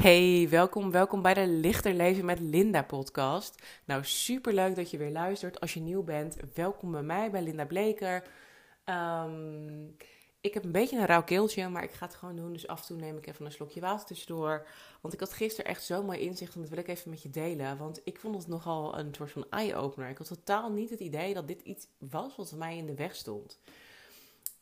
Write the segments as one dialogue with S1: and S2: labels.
S1: Hey, welkom, welkom bij de Lichter Leven met Linda podcast. Nou, super leuk dat je weer luistert. Als je nieuw bent, welkom bij mij, bij Linda Bleker. Ehm, ik heb een beetje een rauw keeltje, maar ik ga het gewoon doen. Dus af en toe neem ik even een slokje water tussendoor. Want ik had gisteren echt zo'n mooi inzicht en dat wil ik even met je delen. Want ik vond het nogal een soort van eye-opener. Ik had totaal niet het idee dat dit iets was wat mij in de weg stond.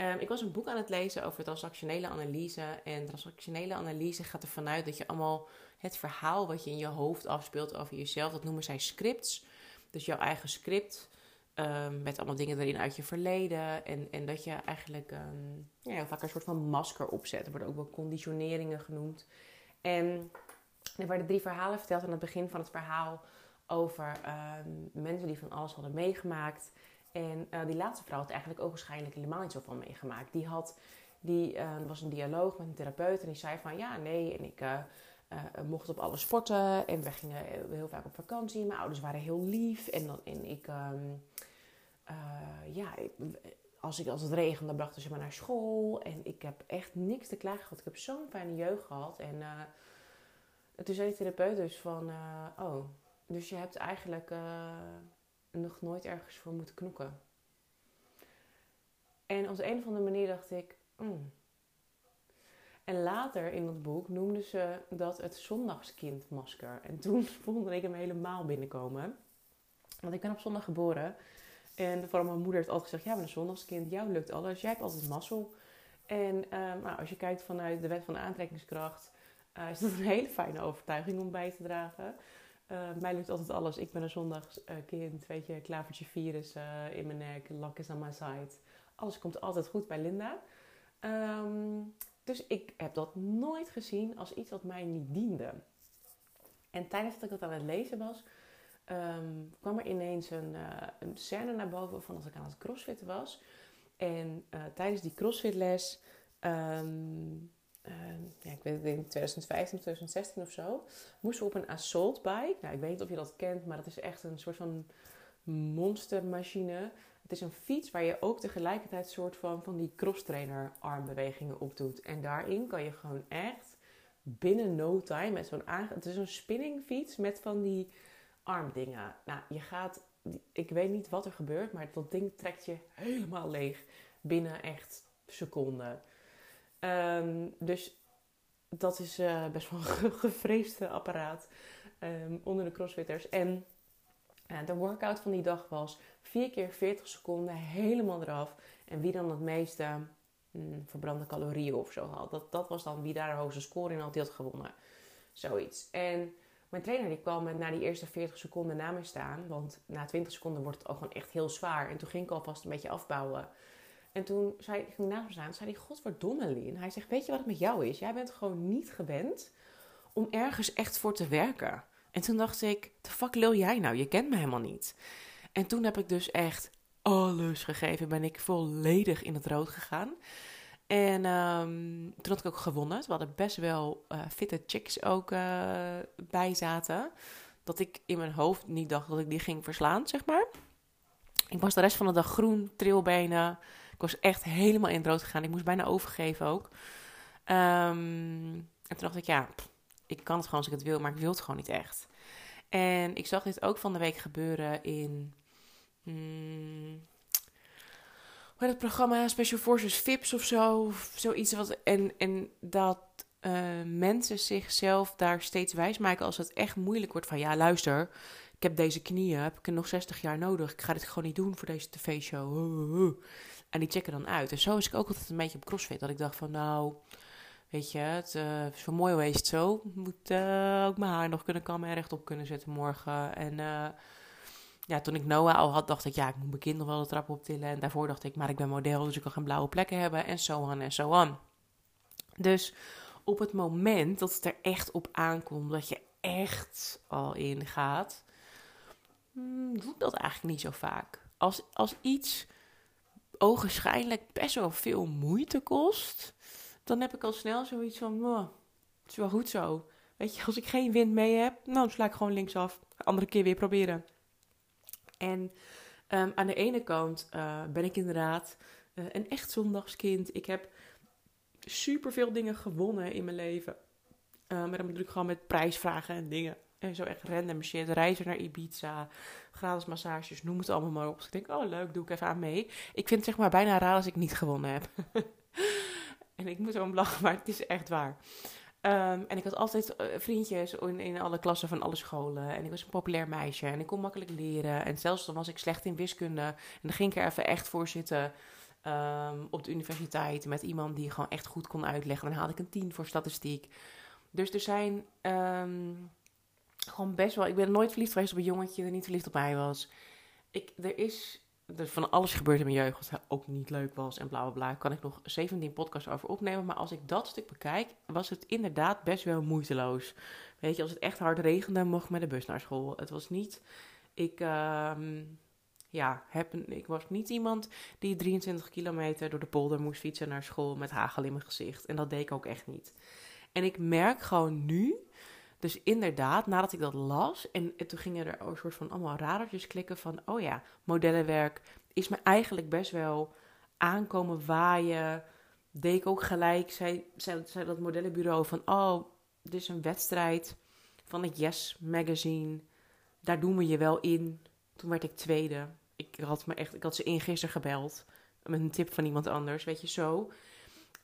S1: Um, ik was een boek aan het lezen over transactionele analyse. En transactionele analyse gaat ervan uit dat je allemaal het verhaal wat je in je hoofd afspeelt over jezelf, dat noemen zij scripts. Dus jouw eigen script. Um, met allemaal dingen erin uit je verleden. En, en dat je eigenlijk um, ja, vaak een soort van masker opzet. Er worden ook wel conditioneringen genoemd. En er werden drie verhalen verteld aan het begin van het verhaal over mensen die van alles hadden meegemaakt. En uh, die laatste vrouw had eigenlijk ook waarschijnlijk helemaal niet zoveel meegemaakt. Die had, die uh, was een dialoog met een therapeut en die zei van ja, nee, en ik uh, mocht op alle sporten en we gingen heel vaak op vakantie. Mijn ouders waren heel lief en, dan, en ik, um, ja, als, ik, als het regende brachten ze me naar school en ik heb echt niks te klagen gehad. Ik heb zo'n fijne jeugd gehad en toen zei de therapeut dus van, oh, dus je hebt eigenlijk nog nooit ergens voor moeten knokken. En op de een of andere manier dacht ik. Mm. En later in dat boek noemden ze dat het zondagskindmasker. En toen voelde ik hem helemaal binnenkomen. Want ik ben op zondag geboren. En vooral mijn moeder heeft altijd gezegd: Ja, ben een zondagskind. Jou lukt alles. Jij hebt altijd mazzel. En uh, nou, als je kijkt vanuit de wet van de aantrekkingskracht. Uh, is dat een hele fijne overtuiging om bij te dragen. Uh, mij lukt altijd alles. Ik ben een zondagskind, weet je, klavertje virus uh, in mijn nek, lak is aan mijn side. Alles komt altijd goed bij Linda. Um, dus ik heb dat nooit gezien als iets wat mij niet diende. En tijdens dat ik dat aan het lezen was, um, kwam er ineens een, uh, een scène naar boven van als ik aan het crossfitten was. En tijdens die crossfitles um, in 2015, 2016 of zo, moesten we op een assault bike. Nou, ik weet niet of je dat kent, maar dat is echt een soort van monstermachine. Het is een fiets waar je ook tegelijkertijd soort van, van die crosstrainer armbewegingen op doet. En daarin kan je gewoon echt binnen no time met zo'n. Het is een spinningfiets met van die armdingen. Nou, je gaat... Ik weet niet wat er gebeurt, maar dat ding trekt je helemaal leeg binnen echt seconden. Um, dus dat is uh, best wel een gevreesde apparaat um, onder de crossfitters. En uh, de workout van die dag was 4 keer 40 seconden helemaal eraf. En wie dan het meeste mm, verbrande calorieën of zo had. Dat, dat was dan wie daar de hoogste score in had, die had gewonnen. Zoiets. En mijn trainer die kwam met na die eerste 40 seconden na me staan. Want na 20 seconden wordt het ook gewoon echt heel zwaar. En toen ging ik alvast een beetje afbouwen. En toen zei, ging ik naast me staan. zei hij, godverdomme Lien. Hij zegt, weet je wat het met jou is? Jij bent gewoon niet gewend om ergens echt voor te werken. En toen dacht ik, de fuck lul jij nou? Je kent me helemaal niet. En toen heb ik dus echt alles gegeven. Ben ik volledig in het rood gegaan. En um, toen had ik ook gewonnen. We hadden best wel uh, fitte chicks ook uh, bij zaten. Dat ik in mijn hoofd niet dacht dat ik die ging verslaan, zeg maar. Ik was de rest van de dag groen, trilbenen. Ik was echt helemaal in het rood gegaan. Ik moest bijna overgeven ook. Um, en toen dacht ik, ja, ik kan het gewoon als ik het wil, maar ik wil het gewoon niet echt. En ik zag dit ook van de week gebeuren in. Hmm, hoe heet het programma? Special Forces VIPs of zo. zoiets wat. En, en dat uh, mensen zichzelf daar steeds wijs maken als het echt moeilijk wordt. Van ja, luister, ik heb deze knieën, heb ik er nog 60 jaar nodig. Ik ga dit gewoon niet doen voor deze tv-show. En die checken dan uit. En zo is ik ook altijd een beetje op CrossFit. Dat ik dacht van nou, weet je, het uh, is wel mooi geweest zo. Moet uh, ook mijn haar nog kunnen kammen en rechtop kunnen zetten morgen. En uh, ja, toen ik Noah al had, dacht ik ja, ik moet mijn kind nog wel de trap optillen. En daarvoor dacht ik, maar ik ben model, dus ik kan geen blauwe plekken hebben. En zo aan en zo aan. Dus op het moment dat het er echt op aankomt, dat je echt al in gaat, hmm, doe ik dat eigenlijk niet zo vaak. Als, als iets ogenschijnlijk best wel veel moeite kost, dan heb ik al snel zoiets van, oh, het is wel goed zo. Weet je, als ik geen wind mee heb, nou, dan sla ik gewoon linksaf. Andere keer weer proberen. En um, aan de ene kant uh, ben ik inderdaad uh, een echt zondagskind. Ik heb super veel dingen gewonnen in mijn leven. maar dan bedoel ik gewoon met prijsvragen en dingen. En zo echt random shit. Reizen naar Ibiza. Gratis massages. Noem het allemaal maar op. Dus ik denk, oh leuk, doe ik even aan mee. Ik vind het zeg maar bijna raar als ik niet gewonnen heb. en ik moet erom lachen, maar het is echt waar. Ehm, en ik had altijd eh, vriendjes in, in alle klassen van alle scholen. En ik was een populair meisje. En ik kon makkelijk leren. En zelfs dan was ik slecht in wiskunde. En dan ging ik er even echt voor zitten. Ehm, op de universiteit met iemand die gewoon echt goed kon uitleggen. Dan haalde ik een 10 voor statistiek. Dus er zijn ehm, gewoon best wel. Ik ben nooit verliefd geweest op een jongetje die niet verliefd op mij was. Ik, er is van alles gebeurd in mijn jeugd wat ook niet leuk was en bla bla bla. Kan ik nog 17 podcasts over opnemen. Maar als ik dat stuk bekijk, was het inderdaad best wel moeiteloos. Weet je, als het echt hard regende, mocht ik met de bus naar school. Het was niet. Ik. Uh, ja, heb ik was niet iemand die 23 kilometer door de polder moest fietsen naar school met hagel in mijn gezicht. En dat deed ik ook echt niet. En ik merk gewoon nu, dus inderdaad, nadat ik dat las, en, toen gingen er een soort van allemaal radertjes klikken van, oh ja, modellenwerk is me eigenlijk best wel aankomen waaien. Deed ik ook gelijk, zei, zei, zei dat modellenbureau van, oh, dit is een wedstrijd van het Yes Magazine. Daar doen we je wel in. Toen werd ik tweede. Ik had, me echt, ik had ze in gisteren gebeld. Met een tip van iemand anders, weet je zo.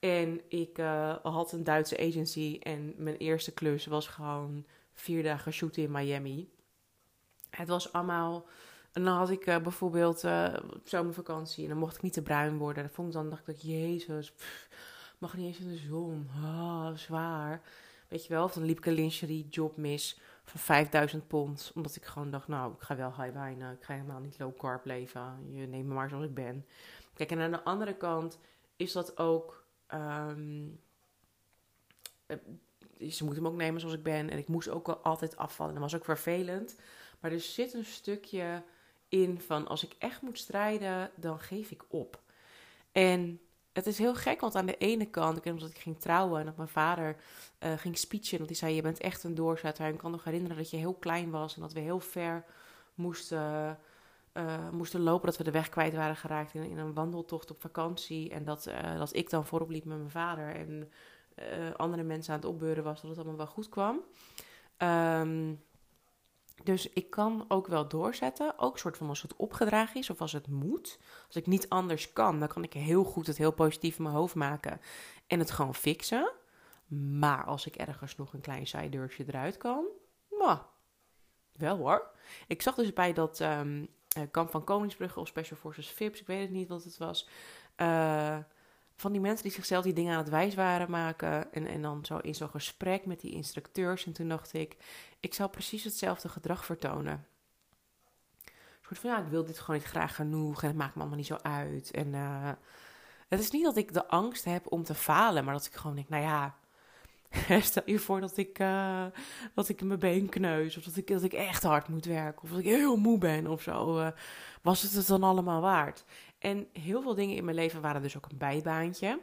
S1: En ik uh, had een Duitse agency. En mijn eerste klus was gewoon vier dagen shooten in Miami. Het was allemaal. En dan had ik uh, bijvoorbeeld uh, zomervakantie. En dan mocht ik niet te bruin worden. Dat vond ik dan, dacht ik, Jezus, mag niet eens in de zon. Oh, zwaar. Weet je wel, of dan liep ik een lingerie job mis van 5000 pond. Omdat ik gewoon dacht, nou, ik ga wel high wijnen. Ik ga helemaal niet low carb leven. Je neemt me maar zoals ik ben. Kijk, en aan de andere kant is dat ook... Um, ze moeten me ook nemen zoals ik ben. En ik moest ook wel altijd afvallen. Dat was ook vervelend. Maar er zit een stukje in van... als ik echt moet strijden, dan geef ik op. En het is heel gek, want aan de ene kant, ik omdat ik ging trouwen en dat mijn vader uh, ging speechen, want hij zei: Je bent echt een doorzetter. En ik kan nog herinneren dat je heel klein was en dat we heel ver moesten, uh, moesten lopen, dat we de weg kwijt waren geraakt in, in een wandeltocht op vakantie. En dat, uh, dat ik dan voorop liep met mijn vader en andere mensen aan het opbeuren was, dat het allemaal wel goed kwam. Um, dus ik kan ook wel doorzetten, ook soort van als het opgedragen is of als het moet. Als ik niet anders kan, dan kan ik heel goed het heel positief in mijn hoofd maken en het gewoon fixen. Maar als ik ergens nog een klein zijdeurtje eruit kan, nou, wel hoor. Ik zag dus bij dat um, kamp van Koningsbrugge of Special Forces VIPs, ik weet het niet wat het was. Uh, van die mensen die zichzelf die dingen aan het wijs waren maken. En, en dan zo in zo'n gesprek met die instructeurs. En toen dacht ik, ik zou precies hetzelfde gedrag vertonen. Een soort van, ja, ik wil dit gewoon niet graag genoeg. En het maakt me allemaal niet zo uit. En uh, het is niet dat ik de angst heb om te falen. Maar dat ik gewoon denk, nou ja, Stel je voor dat ik, uh, dat ik mijn been kneus. Of dat ik, dat ik echt hard moet werken. Of dat ik heel moe ben of zo. Uh, was het het dan allemaal waard? En heel veel dingen in mijn leven waren dus ook een bijbaantje.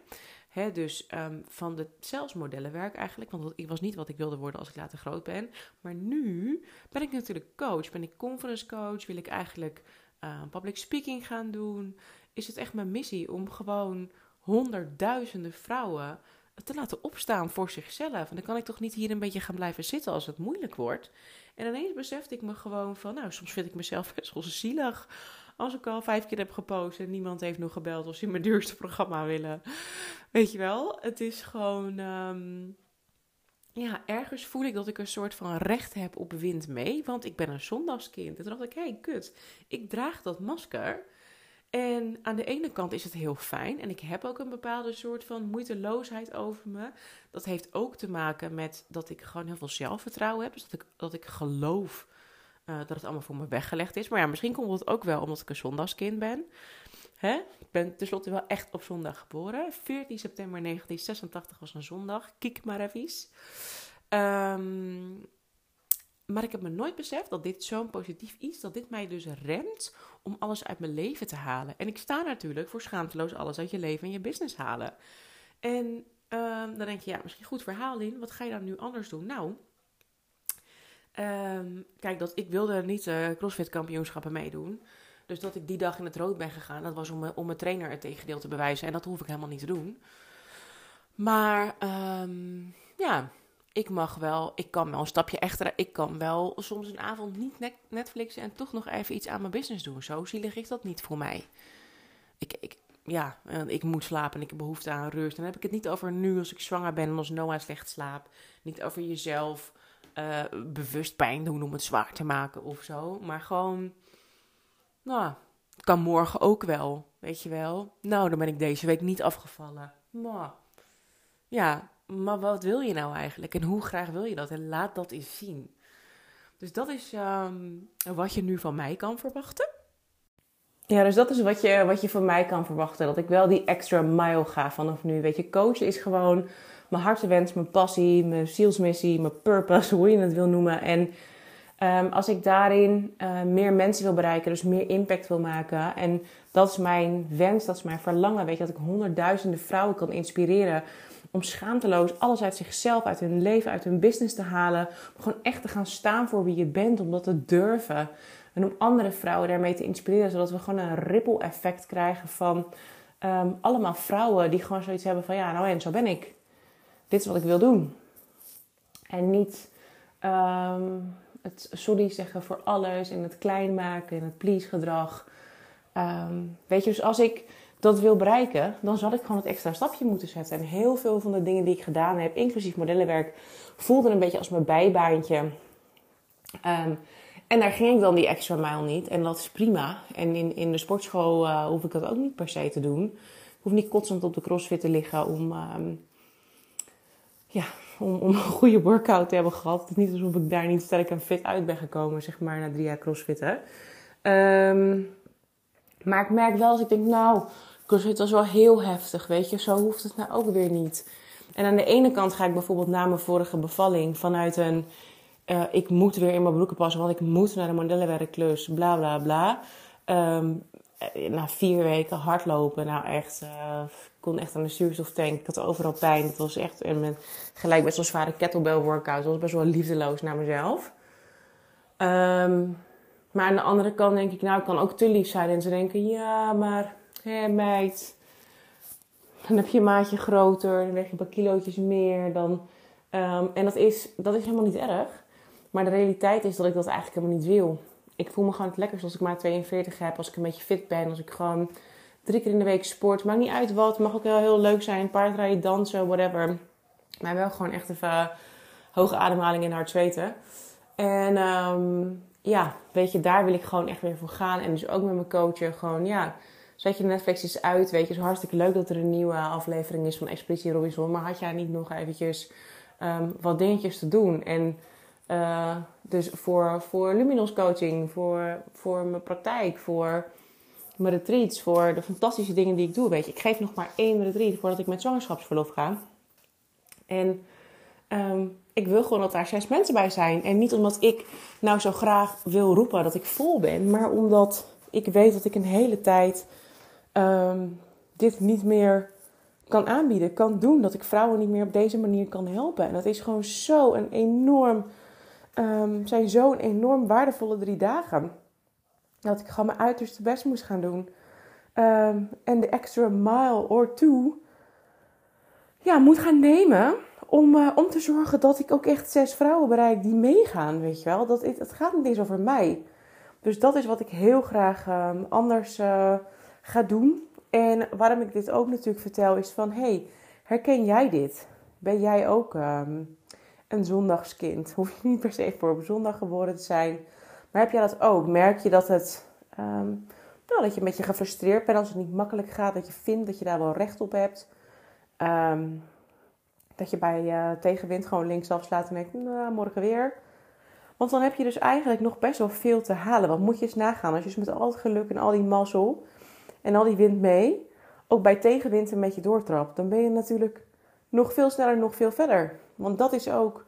S1: He, dus um, van de salesmodellenwerk eigenlijk. Want ik was niet wat ik wilde worden als ik later groot ben. Maar nu ben ik natuurlijk coach. Ben ik conference coach. Wil ik eigenlijk uh, public speaking gaan doen. Is het echt mijn missie om gewoon honderdduizenden vrouwen te laten opstaan voor zichzelf. En dan kan ik toch niet hier een beetje gaan blijven zitten als het moeilijk wordt. En ineens besefte ik me gewoon van, nou, soms vind ik mezelf best wel zielig. Als ik al vijf keer heb gepost en niemand heeft nog gebeld of ze mijn duurste programma willen. Weet je wel, het is gewoon. Um, ja, ergens voel ik dat ik een soort van recht heb op wind mee. Want ik ben een zondagskind. En toen dacht ik, hé, hey, kut. Ik draag dat masker. En aan de ene kant is het heel fijn. En ik heb ook een bepaalde soort van moeiteloosheid over me. Dat heeft ook te maken met dat ik gewoon heel veel zelfvertrouwen heb. Dus dat ik, dat ik geloof uh, dat het allemaal voor me weggelegd is. Maar ja, misschien komt het ook wel omdat ik een zondagskind ben. Hè? Ik ben tenslotte wel echt op zondag geboren. 14 september 1986 was een zondag. Kijk maar even. Maar ik heb me nooit beseft dat dit zo'n positief iets, dat dit mij dus remt om alles uit mijn leven te halen. En ik sta natuurlijk voor schaamteloos alles uit je leven en je business halen. En um, dan denk je, ja, misschien goed verhaal in. Wat ga je dan nu anders doen? Nou, um, kijk, dat, ik wilde niet uh, CrossFit kampioenschappen meedoen. Dus dat ik die dag in het rood ben gegaan, dat was om, om mijn trainer het tegendeel te bewijzen. En dat hoef ik helemaal niet te doen. Maar um, ja, ik mag wel, ik kan wel een stapje echter, ik kan wel soms een avond niet Netflixen en toch nog even iets aan mijn business doen. Zo zielig is dat niet voor mij. Ik, ik, ja, ik moet slapen en ik heb behoefte aan rust. dan heb ik het niet over nu als ik zwanger ben en als Noah slecht slaapt. Niet over jezelf uh, bewust pijn doen om het zwaar te maken of zo. Maar gewoon, nou, het kan morgen ook wel, weet je wel. Nou, dan ben ik deze week niet afgevallen. Nou, ja, maar wat wil je nou eigenlijk? En hoe graag wil je dat? En laat dat eens zien. Dus dat is um, wat je nu van mij kan verwachten. Ja, dus dat is wat je, wat je van mij kan verwachten. Dat ik wel die extra mile ga vanaf nu. Weet je, coachen is gewoon mijn hartewens, mijn passie, mijn zielsmissie, mijn purpose, hoe je het wil noemen. En um, als ik daarin uh, meer mensen wil bereiken, dus meer impact wil maken. En dat is mijn wens, dat is mijn verlangen. Weet je, dat ik honderdduizenden vrouwen kan inspireren om schaamteloos alles uit zichzelf, uit hun leven, uit hun business te halen. Om gewoon echt te gaan staan voor wie je bent, om dat te durven. En om andere vrouwen daarmee te inspireren, zodat we gewoon een ripple effect krijgen van um, allemaal vrouwen die gewoon zoiets hebben van ja, nou en zo ben ik. Dit is wat ik wil doen. En niet um, het sorry zeggen voor alles en het klein maken en het please gedrag. Um, weet je, dus als ik dat wil bereiken, dan zal ik gewoon het extra stapje moeten zetten. En heel veel van de dingen die ik gedaan heb, inclusief modellenwerk, voelden een beetje als mijn bijbaantje. Um, en daar ging ik dan die extra mijl niet. En dat is prima. En in, in de sportschool uh, hoef ik dat ook niet per se te doen. Ik hoef niet constant op de crossfit te liggen om, um, ja, om, om, een goede workout te hebben gehad. Het is niet alsof ik daar niet sterk en fit uit ben gekomen, zeg maar, na drie jaar crossfitten. Um, maar ik merk wel als ik denk, nou, CrossFit was wel heel heftig, weet je. Zo hoeft het nou ook weer niet. En aan de ene kant ga ik bijvoorbeeld na mijn vorige bevalling vanuit een... Uh, ik moet weer in mijn broeken passen, want ik moet naar de modellenwerkklus, bla bla bla. Um, na vier weken hardlopen, nou echt, ik kon echt aan de zuurstoftank. Ik had overal pijn. Het was echt, en met gelijk best wel zware kettlebell workouts. Het was best wel liefdeloos naar mezelf. Um, maar aan de andere kant denk ik, nou, ik kan ook te lief zijn. En ze denken, ja, maar hé meid, dan heb je een maatje groter, dan weeg je een paar kilootjes meer. Dan, um, en dat is, dat is helemaal niet erg. Maar de realiteit is dat ik dat eigenlijk helemaal niet wil. Ik voel me gewoon het lekkerst als ik maar 42 heb, als ik een beetje fit ben, als ik gewoon drie keer in de week sport. Maakt niet uit wat, mag ook wel heel leuk zijn, paardrijden, dansen, whatever. Maar wel gewoon echt even hoge ademhaling en hard zweten. En um, ja, weet je, daar wil ik gewoon echt weer voor gaan. En dus ook met mijn coachen gewoon, ja, zet je Netflix eens uit. Weet je, het is hartstikke leuk dat er een nieuwe aflevering is van Expeditie Robinson. Maar had jij niet nog eventjes um, wat dingetjes te doen? En uh, dus voor, voor Luminos coaching, voor, voor mijn praktijk, voor mijn retreats, voor de fantastische dingen die ik doe. Weet je, ik geef nog maar één retreat voordat ik met zwangerschapsverlof ga. En um, ik wil gewoon dat daar zes mensen bij zijn. En niet omdat ik nou zo graag wil roepen dat ik vol ben, maar omdat ik weet dat ik een hele tijd um, dit niet meer kan aanbieden, kan doen. Dat ik vrouwen niet meer op deze manier kan helpen. En dat is gewoon zo een enorm, um, zijn zo een enorm waardevolle drie dagen. Dat ik gewoon mijn uiterste best moest gaan doen. Um, en de extra mile or two ja, moet gaan nemen om, uh, om te zorgen dat ik ook echt zes vrouwen bereik die meegaan, weet je wel. Dat, het gaat niet eens over mij. Dus dat is wat ik heel graag anders uh, ga doen. En waarom ik dit ook natuurlijk vertel is van... hey, herken jij dit? Ben jij ook um, een zondagskind? Hoef je niet per se voor op zondag geboren te zijn. Maar heb jij dat ook? Merk je dat het... Um, nou, dat je een beetje gefrustreerd bent als het niet makkelijk gaat. Dat je vindt dat je daar wel recht op hebt. Um, dat je bij uh, tegenwind gewoon linksaf slaat en denkt, nou, morgen weer. Want dan heb je dus eigenlijk nog best wel veel te halen. Wat moet je eens nagaan? Als je met al het geluk en al die mazzel en al die wind mee, ook bij tegenwind een beetje doortrapt, dan ben je natuurlijk nog veel sneller, nog veel verder. Want dat is ook,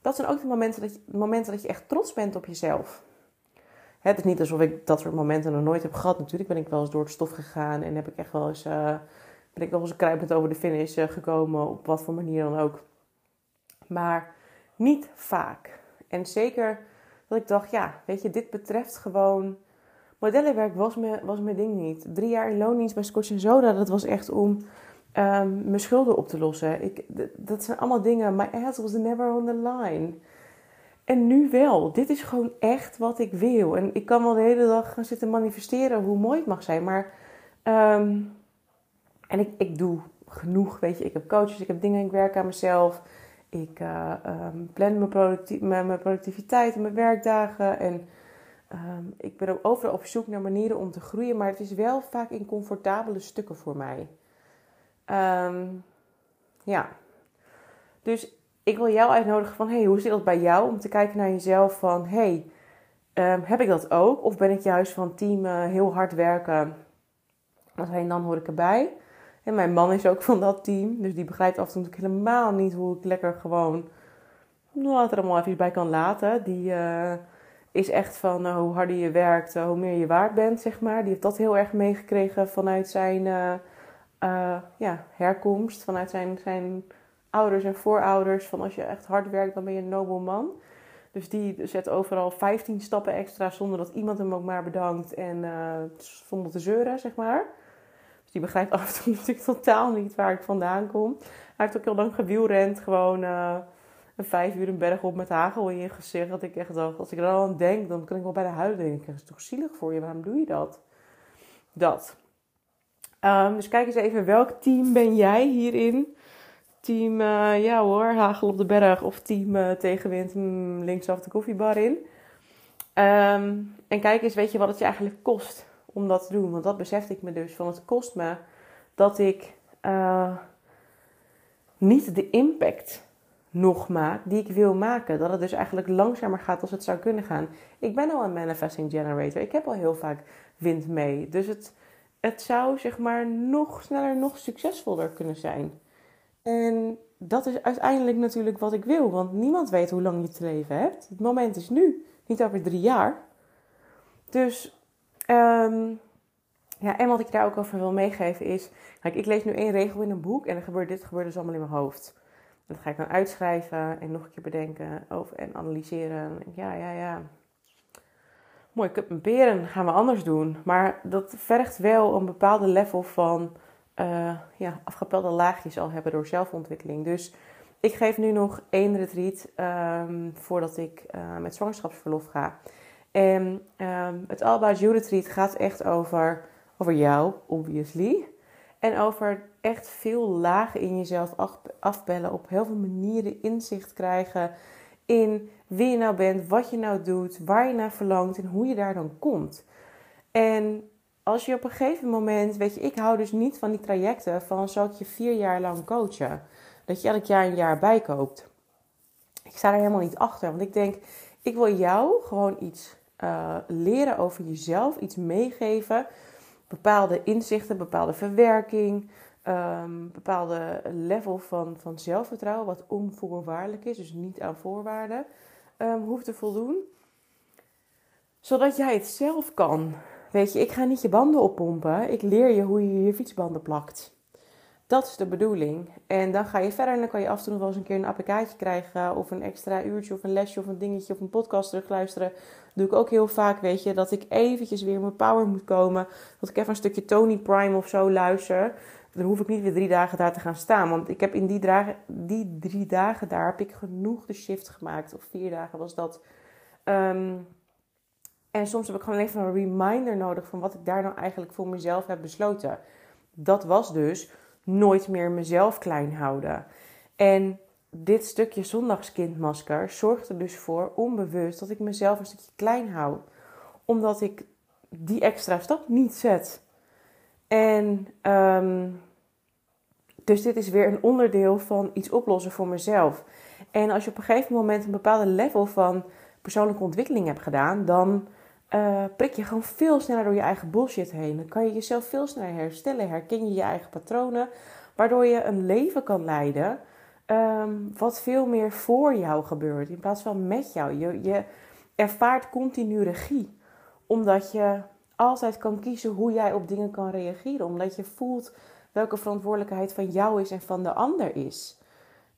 S1: dat zijn ook de momenten dat je, momenten dat je echt trots bent op jezelf. Het is niet alsof ik dat soort momenten nog nooit heb gehad. Natuurlijk ben ik wel eens door het stof gegaan en heb ik echt wel eens uh, ben ik nog eens kruipend over de finish eh, gekomen, op wat voor manier dan ook. Maar niet vaak. En zeker dat ik dacht, ja, weet je, dit betreft gewoon... Modellenwerk was, me, was mijn ding niet. Drie jaar in loondienst bij Scotch Soda, dat was echt om um, mijn schulden op te lossen. Ik, dat zijn allemaal dingen. My ass was never on the line. En nu wel. Dit is gewoon echt wat ik wil. En ik kan wel de hele dag gaan zitten manifesteren hoe mooi het mag zijn. Maar, ehm, en ik, ik doe genoeg, weet je. Ik heb coaches, ik heb dingen, ik werk aan mezelf. Ik uh, um, plan mijn, mijn, mijn, productiviteit en mijn werkdagen. En um, ik ben ook overal op zoek naar manieren om te groeien. Maar het is wel vaak in comfortabele stukken voor mij. Um, ja. Dus ik wil jou uitnodigen van... Hey, hoe zit dat bij jou? Om te kijken naar jezelf van... Hey, heb ik dat ook? Of ben ik juist van team uh, heel hard werken? Want dan hoor ik erbij. En mijn man is ook van dat team. Dus die begrijpt af en toe helemaal niet hoe ik lekker gewoon nou, er allemaal even bij kan laten. Die uh, is echt van uh, hoe harder je werkt, uh, hoe meer je waard bent, zeg maar. Die heeft dat heel erg meegekregen vanuit zijn ja, herkomst. Vanuit zijn, zijn ouders en voorouders. Van als je echt hard werkt, dan ben je een nobel man. Dus die zet overal 15 stappen extra zonder dat iemand hem ook maar bedankt. En zonder te zeuren, zeg maar die begrijpt af en toe natuurlijk totaal niet waar ik vandaan kom. Hij heeft ook heel lang gewielrend, gewoon uh, een vijf uur een berg op met hagel in je gezicht. Dat ik echt dacht, als ik er al aan denk, dan kan ik wel bij de huid denken. Het is toch zielig voor je, waarom doe je dat? Dat. Um, dus kijk eens even, welk team ben jij hierin? Team, uh, ja hoor, hagel op de berg of team uh, tegenwind hmm, linksaf de koffiebar in. Um, en kijk eens, weet je wat het je eigenlijk kost om dat te doen. Want dat besefte ik me dus. Van het kost me dat ik uh, niet de impact nog maak die ik wil maken. Dat het dus eigenlijk langzamer gaat als het zou kunnen gaan. Ik ben al een manifesting generator. Ik heb al heel vaak wind mee. Dus het, het zou zeg maar nog sneller, nog succesvoller kunnen zijn. En dat is uiteindelijk natuurlijk wat ik wil. Want niemand weet hoe lang je te leven hebt. Het moment is nu, niet over drie jaar. Dus Um, ja, en wat ik daar ook over wil meegeven is... Kijk, ik lees nu één regel in een boek en dan gebeurt dit gebeurt dus allemaal in mijn hoofd. Dat ga ik dan uitschrijven en nog een keer bedenken over, en analyseren. Ja, ja, ja. Mooi, cup en peren gaan we anders doen. Maar dat vergt wel een bepaalde level van uh, ja, afgepelde laagjes al hebben door zelfontwikkeling. Dus ik geef nu nog één retreat um, voordat ik uh, met zwangerschapsverlof ga. En um, het About You Retreat gaat echt over, over jou, obviously. En over echt veel lagen in jezelf afbellen. Op heel veel manieren inzicht krijgen in wie je nou bent, wat je nou doet, waar je naar verlangt en hoe je daar dan komt. En als je op een gegeven moment, weet je, ik hou dus niet van die trajecten van zal ik je vier jaar lang coachen. Dat je elk jaar een jaar bijkoopt. Ik sta er helemaal niet achter, want ik denk, ik wil jou gewoon iets uh, leren over jezelf, iets meegeven. Bepaalde inzichten, bepaalde verwerking, um, bepaalde level van, van zelfvertrouwen, wat onvoorwaardelijk is, dus niet aan voorwaarden, um, hoeft te voldoen. Zodat jij het zelf kan. Weet je, ik ga niet je banden oppompen. Ik leer je hoe je je fietsbanden plakt. Dat is de bedoeling. En dan ga je verder en dan kan je af en toe nog wel eens een keer een APK'tje krijgen. Of een extra uurtje of een lesje of een dingetje of een podcast terugluisteren. Dat doe ik ook heel vaak, weet je. Dat ik eventjes weer mijn power moet komen. Dat ik even een stukje Tony Prime of zo luister. Dan hoef ik niet weer drie dagen daar te gaan staan. Want ik heb in die, die drie dagen daar heb ik genoeg de shift gemaakt. Of vier dagen was dat. Um, en soms heb ik gewoon even een reminder nodig van wat ik daar nou eigenlijk voor mezelf heb besloten. Dat was dus nooit meer mezelf klein houden. En dit stukje zondagskindmasker zorgt er dus voor, onbewust, dat ik mezelf een stukje klein hou. Omdat ik die extra stap niet zet. En um, dus dit is weer een onderdeel van iets oplossen voor mezelf. En als je op een gegeven moment een bepaalde level van persoonlijke ontwikkeling hebt gedaan, dan uh, prik je gewoon veel sneller door je eigen bullshit heen. Dan kan je jezelf veel sneller herstellen, herken je je eigen patronen, waardoor je een leven kan leiden um, wat veel meer voor jou gebeurt in plaats van met jou. Je, je ervaart continu regie, omdat je altijd kan kiezen hoe jij op dingen kan reageren, omdat je voelt welke verantwoordelijkheid van jou is en van de ander is.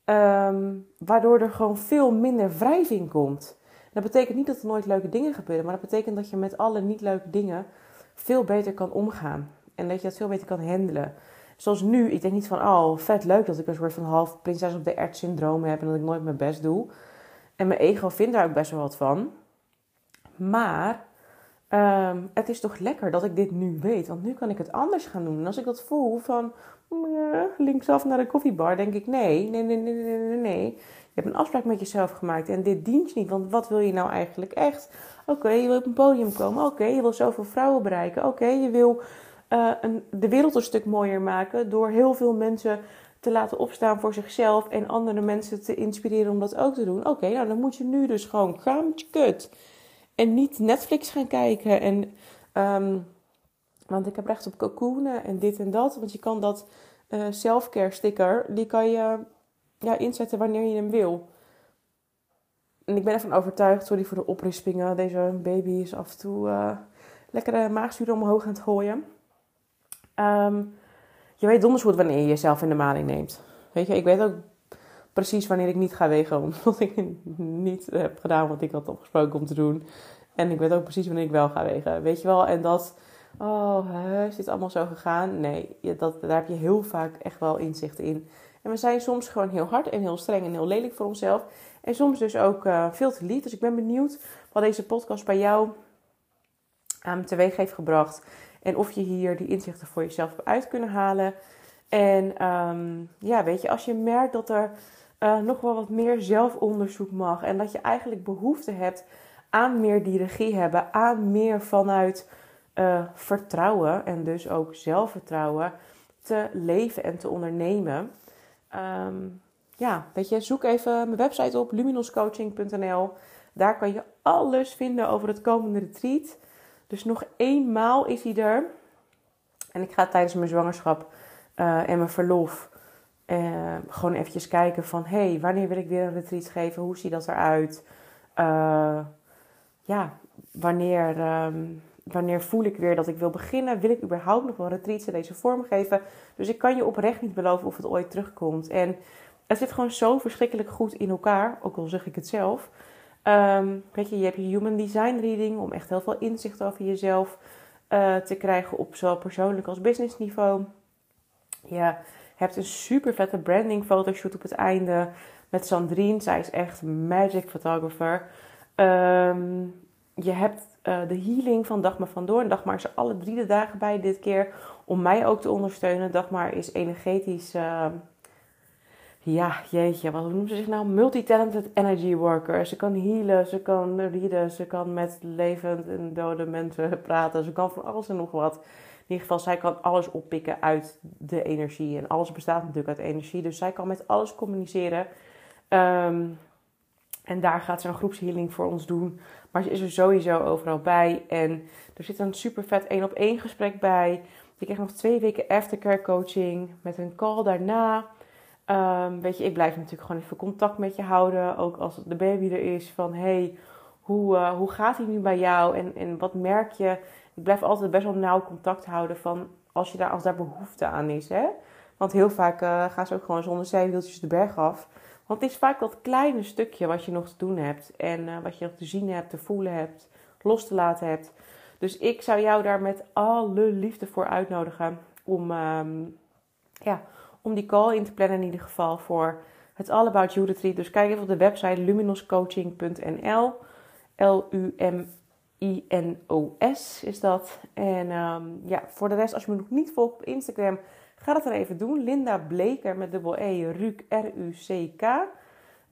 S1: Um, waardoor er gewoon veel minder wrijving komt. Dat betekent niet dat er nooit leuke dingen gebeuren, maar dat betekent dat je met alle niet leuke dingen veel beter kan omgaan. En dat je dat veel beter kan handelen. Zoals nu, ik denk niet van, oh, vet leuk dat ik een soort van half prinses op de ert syndroom heb en dat ik nooit mijn best doe. En mijn ego vindt daar ook best wel wat van. Maar ehm, het is toch lekker dat ik dit nu weet, want nu kan ik het anders gaan doen. En als ik dat voel van linksaf naar de koffiebar, denk ik nee, nee, nee, nee, nee, nee, nee. Je hebt een afspraak met jezelf gemaakt en dit dient je niet, want wat wil je nou eigenlijk echt? Oké, je wil op een podium komen. Oké, je wil zoveel vrouwen bereiken. Oké, je wil uh, een, de wereld een stuk mooier maken door heel veel mensen te laten opstaan voor zichzelf en andere mensen te inspireren om dat ook te doen. Oké, nou dan moet je nu dus gewoon gaan kut. En niet Netflix gaan kijken. En, um, want ik heb recht op cocoonen en dit en dat. Want je kan dat uh, selfcare sticker, die kan je ja, inzetten wanneer je hem wil. En ik ben ervan overtuigd, sorry voor de oprispingen. Deze baby is af en toe uh, lekkere maagzuur omhoog aan het gooien. Um, je weet donders wanneer je jezelf in de maling neemt. Weet je, ik weet ook precies wanneer ik niet ga wegen, omdat ik niet heb gedaan wat ik had opgesproken om te doen. En ik weet ook precies wanneer ik wel ga wegen. Weet je wel? En dat, oh, is dit allemaal zo gegaan? Nee, dat, daar heb je heel vaak echt wel inzicht in. En we zijn soms gewoon heel hard en heel streng en heel lelijk voor onszelf. En soms dus ook uh, veel te lief. Dus ik ben benieuwd wat deze podcast bij jou um, teweeg heeft gebracht. En of je hier die inzichten voor jezelf hebt uit kunnen halen. En um, ja, weet je, als je merkt dat er uh, nog wel wat meer zelfonderzoek mag. En dat je eigenlijk behoefte hebt aan meer die hebben. Aan meer vanuit uh, vertrouwen en dus ook zelfvertrouwen te leven en te ondernemen. Um, ja, weet je, zoek even mijn website op, luminoscoaching.nl. Daar kan je alles vinden over het komende retreat. Dus nog eenmaal is hij er. En ik ga tijdens mijn zwangerschap uh, en mijn verlof uh, gewoon eventjes kijken van... hé, hey, wanneer wil ik weer een retreat geven? Hoe ziet dat eruit? Uh, ja, wanneer, um, wanneer voel ik weer dat ik wil beginnen? Wil ik überhaupt nog wel retreats in deze vorm geven? Dus ik kan je oprecht niet beloven of het ooit terugkomt. En het zit gewoon zo verschrikkelijk goed in elkaar, ook al zeg ik het zelf. Um, weet je, je hebt je Human Design Reading om echt heel veel inzicht over jezelf uh, te krijgen op zowel persoonlijk als business niveau. Je hebt een super vette branding fotoshoot op het einde met Sandrine. Zij is echt magic photographer. Um, je hebt uh, de healing van Dagmar van Doorn. Dagmar is er alle drie de dagen bij dit keer om mij ook te ondersteunen. Dagmar is energetisch... Uh, ja, jeetje, wat noemen ze zich nou? Multitalented energy worker. Ze kan healen, ze kan readen, ze kan met levend en dode mensen praten. Ze kan van alles en nog wat. In ieder geval, zij kan alles oppikken uit de energie. En alles bestaat natuurlijk uit energie. Dus zij kan met alles communiceren. Um, en daar gaat ze een groepshealing voor ons doen. Maar ze is er sowieso overal bij. En er zit een super vet één op één gesprek bij. Je krijgt nog twee weken aftercare coaching met een call daarna. Um, weet je, ik blijf natuurlijk gewoon even contact met je houden. Ook als de baby er is. Van hey, hoe, uh, hoe gaat hij nu bij jou? En, en wat merk je? Ik blijf altijd best wel nauw contact houden van als, je daar, als daar behoefte aan is. Hè? Want heel vaak uh, gaan ze ook gewoon zonder zeewieltjes de berg af. Want het is vaak dat kleine stukje wat je nog te doen hebt. En uh, wat je nog te zien hebt, te voelen hebt, los te laten hebt. Dus ik zou jou daar met alle liefde voor uitnodigen. Om, um, ja, om die call in te plannen in ieder geval voor het All About You. Dus kijk even op de website luminoscoaching.nl. L-U-M-I-N-O-S is dat. En um, ja, voor de rest, als je me nog niet volgt op Instagram, ga dat dan even doen. Linda Bleker met dubbel E, Ruc, R-U-C-K.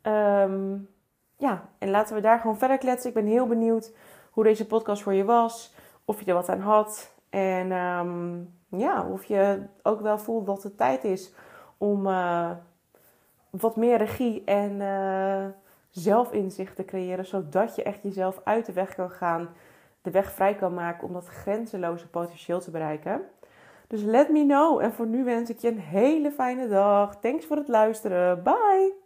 S1: Um, ja, en laten we daar gewoon verder kletsen. Ik ben heel benieuwd hoe deze podcast voor je was. Of je er wat aan had. En um, ja, of je ook wel voelt dat het tijd is om uh, wat meer regie en uh, zelfinzicht te creëren, zodat je echt jezelf uit de weg kan gaan, de weg vrij kan maken om dat grenzeloze potentieel te bereiken. Dus let me know. En voor nu wens ik je een hele fijne dag. Thanks voor het luisteren. Bye!